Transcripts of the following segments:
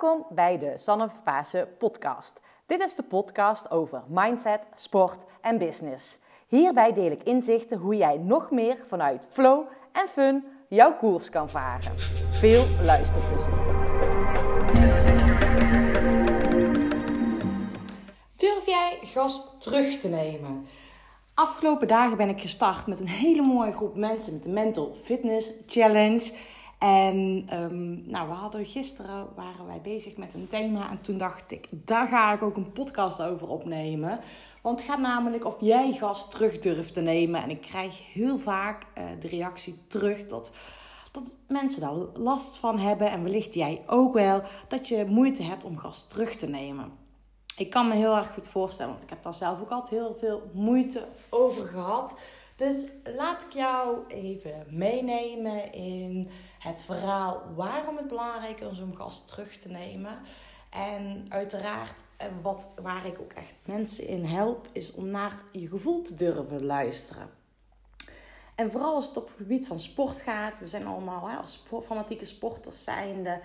Welkom bij de Sanne podcast. Dit is de podcast over mindset, sport en business. Hierbij deel ik inzichten hoe jij nog meer vanuit flow en fun jouw koers kan varen. Veel luisterplezier. Durf jij gas terug te nemen? Afgelopen dagen ben ik gestart met een hele mooie groep mensen met de Mental Fitness Challenge. En um, nou, we hadden gisteren waren wij bezig met een thema. En toen dacht ik, daar ga ik ook een podcast over opnemen. Want het gaat namelijk of jij gas terug durft te nemen. En ik krijg heel vaak uh, de reactie terug dat, dat mensen daar last van hebben. En wellicht jij ook wel. Dat je moeite hebt om gas terug te nemen. Ik kan me heel erg goed voorstellen, want ik heb daar zelf ook altijd heel veel moeite over gehad. Dus laat ik jou even meenemen in het verhaal waarom het belangrijk is om gas terug te nemen. En uiteraard, eh, wat, waar ik ook echt mensen in help, is om naar je gevoel te durven luisteren. En vooral als het op het gebied van sport gaat, we zijn allemaal hè, als fanatieke sporters zijnde,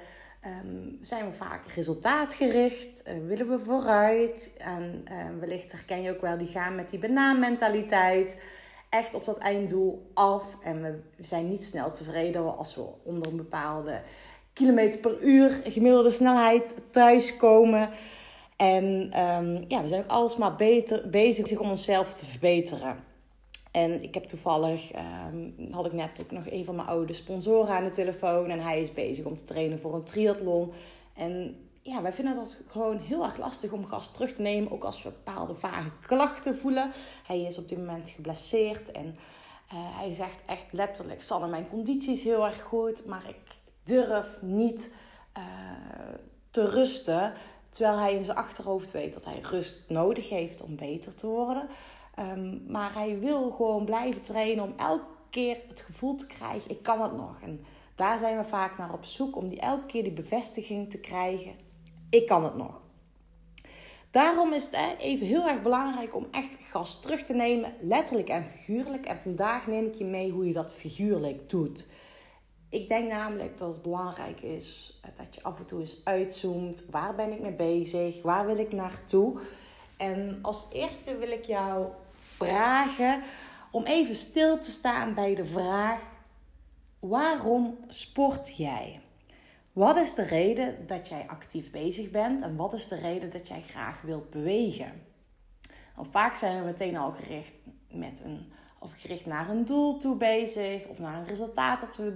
um, zijn we vaak resultaatgericht, uh, willen we vooruit. En uh, wellicht herken je ook wel die gaan met die banaanmentaliteit echt op dat einddoel af. En we zijn niet snel tevreden als we onder een bepaalde kilometer per uur gemiddelde snelheid thuiskomen. En um, ja, we zijn ook alles maar beter, bezig om onszelf te verbeteren. En ik heb toevallig, um, had ik net ook nog een van mijn oude sponsoren aan de telefoon. En hij is bezig om te trainen voor een triathlon. En ja, wij vinden dat gewoon heel erg lastig om gas terug te nemen. Ook als we bepaalde vage klachten voelen. Hij is op dit moment geblesseerd en uh, hij zegt echt letterlijk: Sanne, mijn conditie is heel erg goed, maar ik durf niet uh, te rusten. Terwijl hij in zijn achterhoofd weet dat hij rust nodig heeft om beter te worden. Um, maar hij wil gewoon blijven trainen om elke keer het gevoel te krijgen: ik kan het nog. En daar zijn we vaak naar op zoek om die elke keer die bevestiging te krijgen ik kan het nog. Daarom is het even heel erg belangrijk om echt gas terug te nemen, letterlijk en figuurlijk. En vandaag neem ik je mee hoe je dat figuurlijk doet. Ik denk namelijk dat het belangrijk is dat je af en toe eens uitzoomt. Waar ben ik mee bezig? Waar wil ik naartoe? En als eerste wil ik jou vragen om even stil te staan bij de vraag: waarom sport jij? Wat is de reden dat jij actief bezig bent en wat is de reden dat jij graag wilt bewegen? Vaak zijn we meteen al gericht, met een, of gericht naar een doel toe bezig of naar een resultaat dat we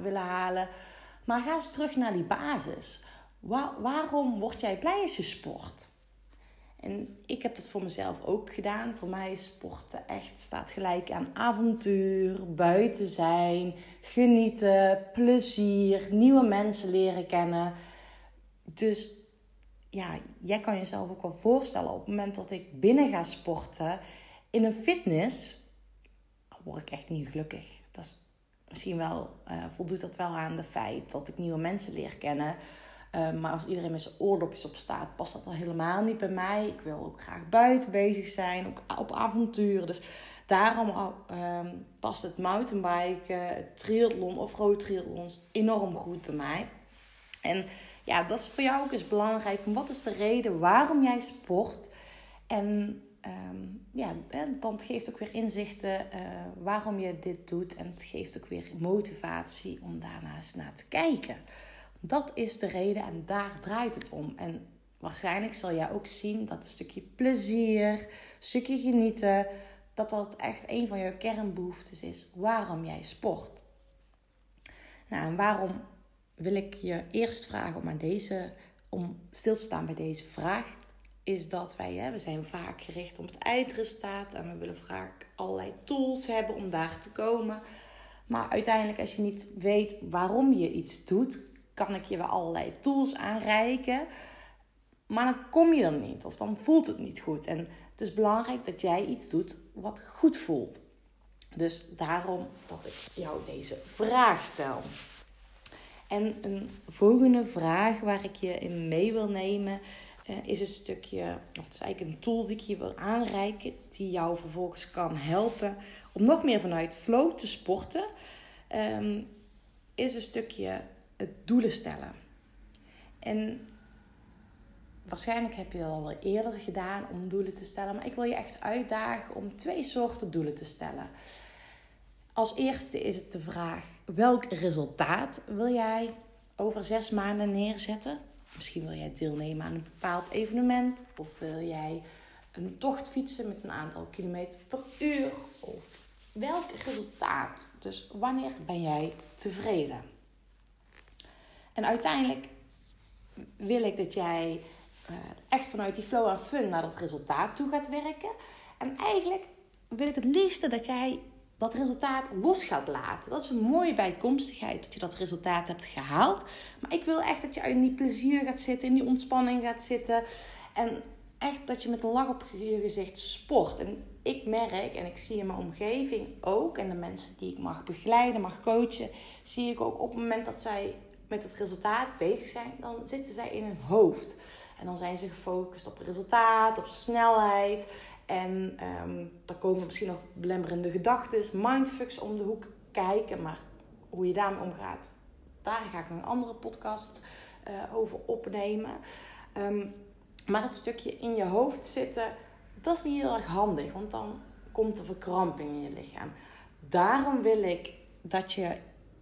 willen halen. Maar ga eens terug naar die basis. waarom word jij blij als je sport? En ik heb dat voor mezelf ook gedaan. Voor mij is sporten echt staat gelijk aan avontuur, buiten zijn, genieten, plezier, nieuwe mensen leren kennen. Dus ja, jij kan jezelf ook wel voorstellen op het moment dat ik binnen ga sporten in een fitness, word ik echt niet gelukkig. Dat is misschien wel, uh, voldoet dat wel aan de feit dat ik nieuwe mensen leer kennen. Uh, maar als iedereen met zijn oordopjes op staat, past dat al helemaal niet bij mij. Ik wil ook graag buiten bezig zijn, ook op avonturen. Dus daarom uh, past het mountainbiken, triathlon of road triathlons enorm goed bij mij. En ja, dat is voor jou ook eens belangrijk. Wat is de reden waarom jij sport? En um, ja, dan geeft ook weer inzichten uh, waarom je dit doet. En het geeft ook weer motivatie om daarna eens naar te kijken. Dat is de reden en daar draait het om. En waarschijnlijk zal jij ook zien dat een stukje plezier, een stukje genieten, dat dat echt een van je kernbehoeftes is. Waarom jij sport. Nou, en waarom wil ik je eerst vragen om aan deze, om stil te staan bij deze vraag, is dat wij, hè, we zijn vaak gericht op het eindresultaat en we willen vaak allerlei tools hebben om daar te komen. Maar uiteindelijk, als je niet weet waarom je iets doet, kan ik je wel allerlei tools aanreiken. Maar dan kom je er niet of dan voelt het niet goed. En het is belangrijk dat jij iets doet wat goed voelt. Dus daarom dat ik jou deze vraag stel. En een volgende vraag waar ik je in mee wil nemen uh, is een stukje, of het is eigenlijk een tool die ik je wil aanreiken, die jou vervolgens kan helpen om nog meer vanuit flow te sporten. Um, is een stukje het doelen stellen. En waarschijnlijk heb je dat al eerder gedaan om doelen te stellen. Maar ik wil je echt uitdagen om twee soorten doelen te stellen. Als eerste is het de vraag: welk resultaat wil jij over zes maanden neerzetten? Misschien wil jij deelnemen aan een bepaald evenement. Of wil jij een tocht fietsen met een aantal kilometer per uur? Of welk resultaat? Dus wanneer ben jij tevreden? En uiteindelijk wil ik dat jij uh, echt vanuit die flow en fun naar dat resultaat toe gaat werken. En eigenlijk wil ik het liefste dat jij dat resultaat los gaat laten. Dat is een mooie bijkomstigheid dat je dat resultaat hebt gehaald. Maar ik wil echt dat je in die plezier gaat zitten, in die ontspanning gaat zitten. En echt dat je met een lach op je gezicht sport. En ik merk, en ik zie in mijn omgeving ook, en de mensen die ik mag begeleiden, mag coachen, zie ik ook op het moment dat zij met het resultaat bezig zijn, dan zitten zij in hun hoofd. En dan zijn ze gefocust op resultaat, op snelheid. En um, dan komen misschien nog belemmerende gedachten, mindfucks om de hoek kijken. Maar hoe je daarmee omgaat, daar ga ik een andere podcast uh, over opnemen. Um, maar het stukje in je hoofd zitten, dat is niet heel erg handig. Want dan komt er verkramping in je lichaam. Daarom wil ik dat je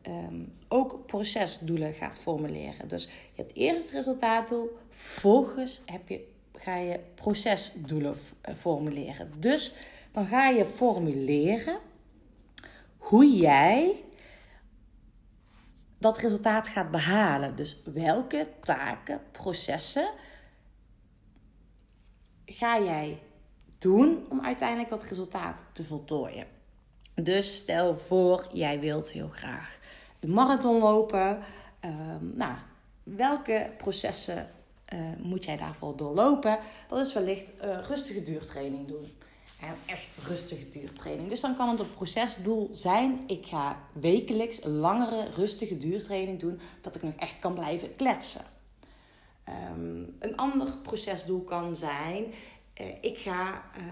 um, ook procesdoelen gaat formuleren. Dus je hebt eerst het resultaatdoel, vervolgens heb je, ga je procesdoelen eh, formuleren. Dus dan ga je formuleren hoe jij dat resultaat gaat behalen. Dus welke taken, processen ga jij doen om uiteindelijk dat resultaat te voltooien. Dus stel voor, jij wilt heel graag de marathon lopen. Ehm, nou, welke processen uh, moet jij daarvoor doorlopen? Dat is wellicht uh, rustige duurtraining doen. En echt rustige duurtraining. Dus dan kan het een procesdoel zijn: ik ga wekelijks een langere rustige duurtraining doen, dat ik nog echt kan blijven kletsen. Um, een ander procesdoel kan zijn: uh, ik ga uh,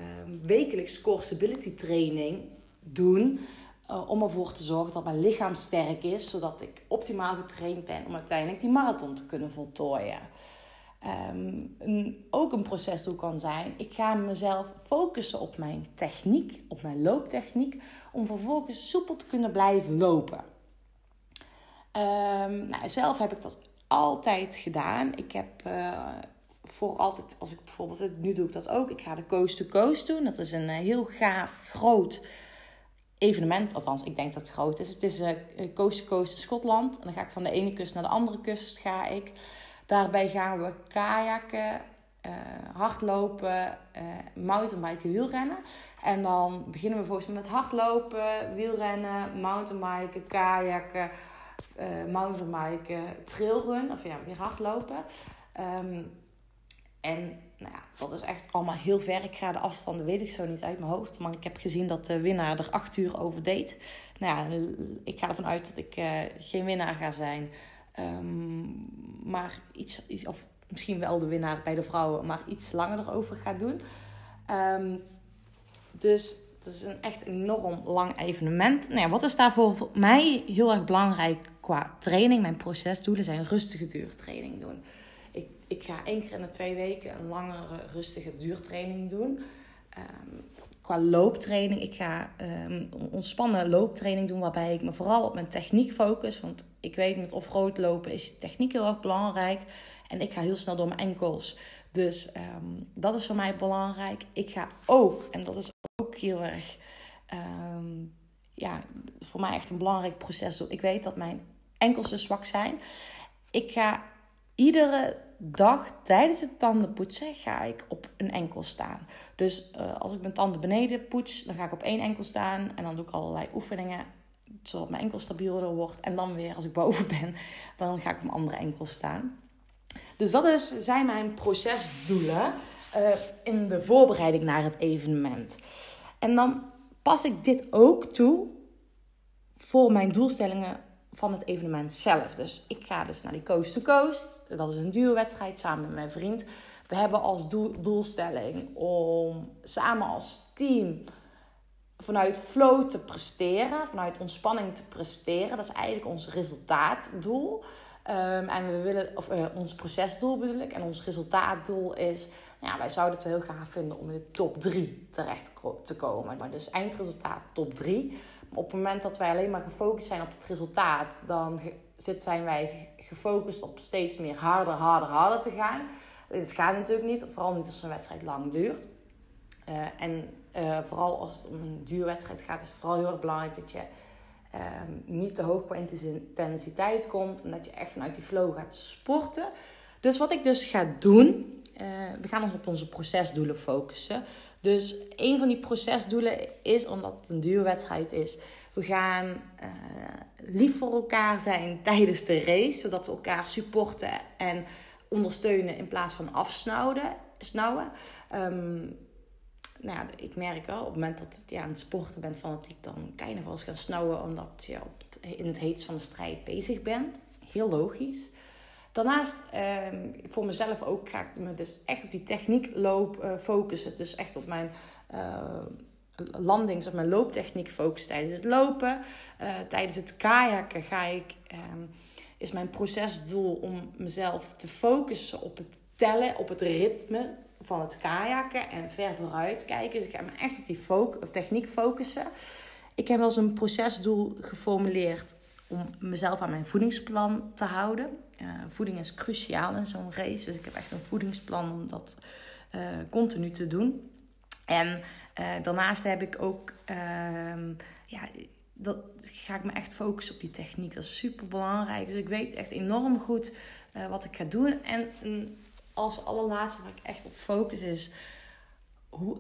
wekelijks core stability training doen. Uh, om ervoor te zorgen dat mijn lichaam sterk is, zodat ik optimaal getraind ben om uiteindelijk die marathon te kunnen voltooien. Um, een, ook een procesdoel kan zijn: ik ga mezelf focussen op mijn techniek, op mijn looptechniek, om vervolgens soepel te kunnen blijven lopen. Um, nou, zelf heb ik dat altijd gedaan. Ik heb uh, voor altijd, als ik bijvoorbeeld, nu doe ik dat ook, ik ga de Coast to Coast doen. Dat is een uh, heel gaaf, groot evenement. Althans, ik denk dat het groot is. Het is uh, Coast to Coast Schotland. En dan ga ik van de ene kust naar de andere kust ga ik. Daarbij gaan we kajakken, uh, hardlopen, uh, mountainbiken, wielrennen. En dan beginnen we volgens mij met hardlopen, wielrennen, mountainbiken, kajakken, uh, mountainbiken, trailrun. Of ja, weer hardlopen. Um, en nou ja, dat is echt allemaal heel ver. Ik ga de afstanden, weet ik zo niet uit mijn hoofd. Maar ik heb gezien dat de winnaar er acht uur over deed. Nou ja, ik ga ervan uit dat ik uh, geen winnaar ga zijn. Um, maar iets, iets, of misschien wel de winnaar bij de vrouwen, maar iets langer erover ga doen. Um, dus het is een echt enorm lang evenement. Nou ja, wat is daarvoor voor mij heel erg belangrijk qua training? Mijn procesdoelen zijn rustige duurtraining doen ik ga één keer in de twee weken een langere, rustige duurtraining doen. Um, qua looptraining, ik ga um, ontspannen looptraining doen waarbij ik me vooral op mijn techniek focus. Want ik weet met off-road lopen is techniek heel erg belangrijk. En ik ga heel snel door mijn enkels. Dus um, dat is voor mij belangrijk. Ik ga ook, en dat is ook heel erg, ja, voor mij echt een belangrijk proces. Ik weet dat mijn enkels dus zwak zijn. Ik ga iedere dag tijdens het tandenpoetsen ga ik op een enkel staan. Dus uh, als ik mijn tanden beneden poets, dan ga ik op één enkel staan. En dan doe ik allerlei oefeningen, zodat mijn enkel stabieler wordt. En dan weer, als ik boven ben, dan ga ik op mijn andere enkel staan. Dus dat is, zijn mijn procesdoelen uh, in de voorbereiding naar het evenement. En dan pas ik dit ook toe voor mijn doelstellingen van het evenement zelf. Dus ik ga dus naar die Coast to Coast. Dat is een duurwedstrijd samen met mijn vriend. We hebben als doelstelling om samen als team vanuit flow te presteren, vanuit ontspanning te presteren. Dat is eigenlijk ons resultaatdoel. Ehm, en we willen, of uh, ons procesdoel bedoel ik, en ons resultaatdoel is, ja, wij zouden het heel graag vinden om in de top 3 terecht te komen. Maar dus eindresultaat top 3. Op het moment dat wij alleen maar gefocust zijn op het resultaat, dan zijn wij gefocust op steeds meer harder, harder, harder te gaan. Het gaat natuurlijk niet, vooral niet als een wedstrijd lang duurt. Uh, en uh, vooral als het om een duurwedstrijd gaat, is het vooral heel erg belangrijk dat je um, niet te hoog qua intensiteit komt. En dat je echt vanuit die flow gaat sporten. Dus wat ik dus ga doen, uh, we gaan ons op onze procesdoelen focussen. Dus een van die procesdoelen is, omdat het een duurwedstrijd is, we gaan uh, lief voor elkaar zijn tijdens de race, zodat we elkaar supporten en ondersteunen in plaats van afsnauwen. Snauwen. Um, nou ja, ik merk wel op het moment dat je aan het sporten bent fanatiek, dan kan je nog wel eens gaan snauwen omdat je op in het heetst van de strijd bezig bent. Heel logisch. Daarnaast, ehm, voor mezelf ook, ga ik me dus echt op die techniek loop uh, focussen. Dus echt op mijn uh, landings- of mijn looptechniek focussen tijdens het lopen. Uh, tijdens het kajakken ga ik, um, is mijn procesdoel om mezelf te focussen op het tellen, op het ritme van het kajakken en ver vooruit kijken. Dus ik ga me echt op die op techniek focussen. Ik heb eens een procesdoel geformuleerd om mezelf aan mijn voedingsplan te houden. Uh, voeding is cruciaal in zo'n race, dus ik heb echt een voedingsplan om dat uh, continu te doen. En uh, daarnaast heb ik ook, ehm, ja, dat ga ik me echt focussen op die techniek. Dat is super belangrijk. Dus ik weet echt enorm goed wat ik ga doen. En als allerlaatste waar ik echt op focus is hoe,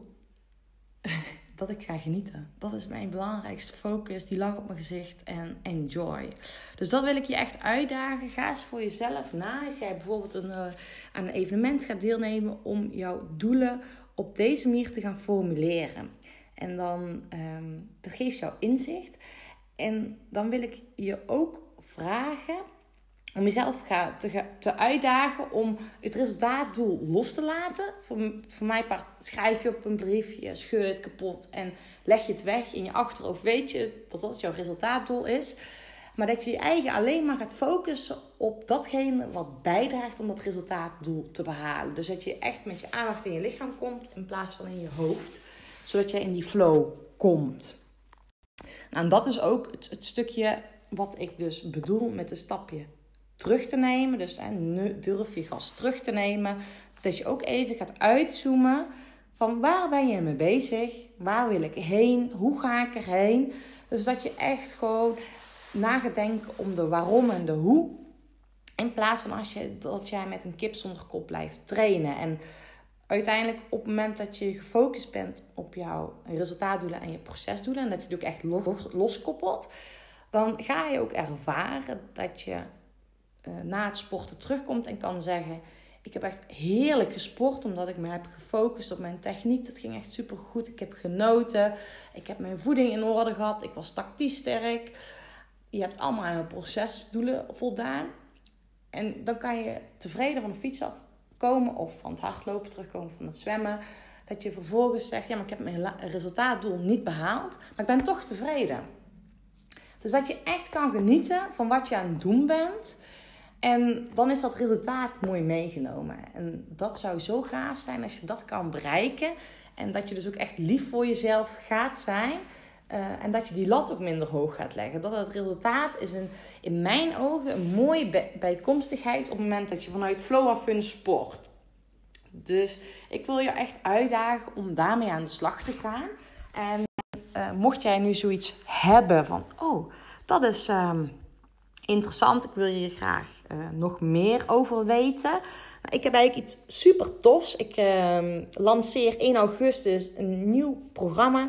dat ik ga genieten. Dat is mijn belangrijkste focus. Die lach op mijn gezicht en enjoy. Dus dat wil ik je echt uitdagen. Ga eens voor jezelf na. Als jij bijvoorbeeld een, uh, aan een evenement gaat deelnemen om jouw doelen op deze manier te gaan formuleren. En dan um, dat geeft jou inzicht. En dan wil ik je ook vragen om jezelf te, te uitdagen om het resultaatdoel los te laten. Voor, voor mij part schrijf je op een briefje, scheur het kapot en leg je het weg in je achterhoofd. Weet je dat dat jouw resultaatdoel is. Maar dat je je eigen alleen maar gaat focussen op datgene wat bijdraagt om dat resultaatdoel te behalen. Dus dat je echt met je aandacht in je lichaam komt in plaats van in je hoofd. Zodat je in die flow komt. Nou, en dat is ook het, het stukje wat ik dus bedoel met een stapje terug te nemen. Dus hè, durf je gas terug te nemen. Dat je ook even gaat uitzoomen van waar ben je mee bezig? Waar wil ik heen? Hoe ga ik erheen? Dus dat je echt gewoon na gaat denken om de waarom en de hoe. In plaats van als je, dat jij met een kip zonder kop blijft trainen. En uiteindelijk op het moment dat je gefocust bent op jouw resultaatdoelen en je procesdoelen. En dat je het ook echt los, loskoppelt. Dan ga je ook ervaren dat je uh, na het sporten terugkomt en kan zeggen: Ik heb echt heerlijk gesport omdat ik me heb gefocust op mijn techniek. Dat ging echt super goed. Ik heb genoten. Ik heb mijn voeding in orde gehad. Ik was tactisch sterk. Je hebt allemaal aan je procesdoelen voldaan. En dan kan je tevreden van de fiets afkomen of van het hardlopen terugkomen van het zwemmen. Dat je vervolgens zegt: Ja, maar ik heb mijn resultaatdoel niet behaald, maar ik ben toch tevreden. Dus dat je echt kan genieten van wat je aan het doen bent. En dan is dat resultaat mooi meegenomen. En dat zou zo gaaf zijn als je dat kan bereiken. En dat je dus ook echt lief voor jezelf gaat zijn. Uh, en dat je die lat ook minder hoog gaat leggen. Dat het resultaat is een, in mijn ogen een mooie bijkomstigheid op het moment dat je vanuit flow af sport. Dus ik wil je echt uitdagen om daarmee aan de slag te gaan. En uh, mocht jij nu zoiets hebben van, oh, dat is. Uh, interessant. Ik wil hier graag uh, nog meer over weten. Nou, ik heb eigenlijk iets super tofs. Ik uh, lanceer 1 augustus een nieuw programma.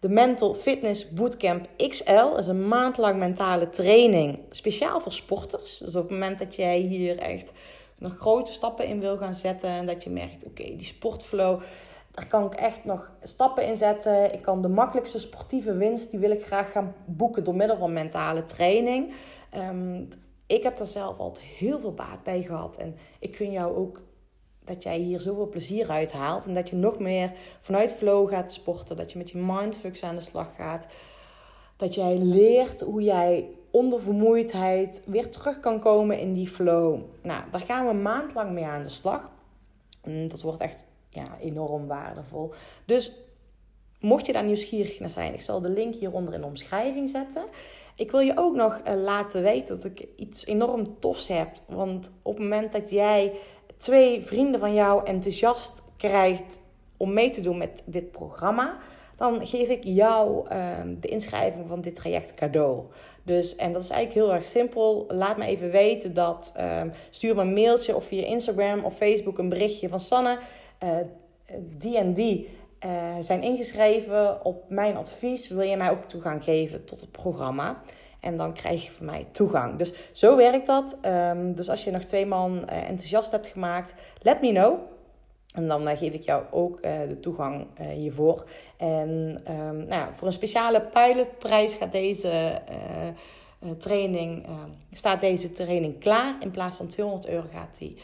De Mental Fitness Bootcamp XL dat is een maand lang mentale training. Speciaal voor sporters. Dus op het moment dat jij hier echt nog grote stappen in wil gaan zetten. En dat je merkt, oké, die sportflow... Daar kan ik echt nog stappen in zetten. Ik kan de makkelijkste sportieve winst, die wil ik graag gaan boeken door middel van mentale training. Um, ik heb er zelf altijd heel veel baat bij gehad. En ik gun jou ook dat jij hier zoveel plezier uit haalt. En dat je nog meer vanuit flow gaat sporten. Dat je met je mindfucks aan de slag gaat. Dat jij leert hoe jij ondervermoeidheid weer terug kan komen in die flow. Nou, daar gaan we een maand lang mee aan de slag. En dat wordt echt ja, enorm waardevol. Dus mocht je daar nieuwsgierig naar zijn, ik zal de link hieronder in de omschrijving zetten. Ik wil je ook nog uh, laten weten dat ik iets enorm tofs heb. Want op het moment dat jij twee vrienden van jou enthousiast krijgt om mee te doen met dit programma, dan geef ik jou uh, de inschrijving van dit traject cadeau. Dus, en dat is eigenlijk heel erg simpel. Laat me even weten dat. Uh, stuur me een mailtje of via Instagram of Facebook een berichtje van Sanne. Uh, die en die uh, zijn ingeschreven op mijn advies. Wil je mij ook toegang geven tot het programma? En dan krijg je van mij toegang. Dus zo werkt dat. Um, dus als je nog twee man uh, enthousiast hebt gemaakt, let me know. En dan uh, geef ik jou ook de toegang hiervoor. En um, nou ja, voor een speciale pilotprijs gaat deze training, staat deze training klaar. In plaats van 200 euro gaat die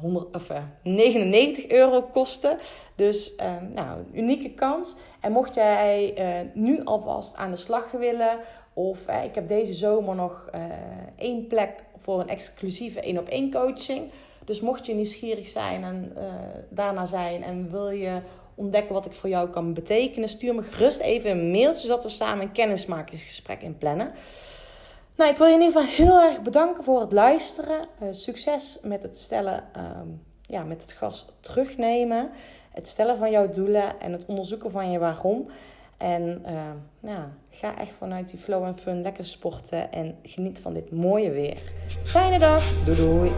100, of, 99 euro kosten. Dus uh, nou, een unieke kans. En mocht jij uh, nu alvast aan de slag willen, of ik heb deze zomer nog één plek voor een exclusieve één op één coaching. Dus mocht je nieuwsgierig zijn en daarna zijn en wil je ontdekken wat ik voor jou kan betekenen, stuur me gerust even een mailtje zodat we samen een kennismakingsgesprek in plannen. Nou, ik wil je in ieder geval heel erg bedanken voor het luisteren. Uh, succes met het stellen, um, ja, met het gas terugnemen. Het stellen van jouw doelen en het onderzoeken van je waarom. En uh, ga echt vanuit die flow en fun lekker sporten en geniet van dit mooie weer. Fijne dag. Doei doei.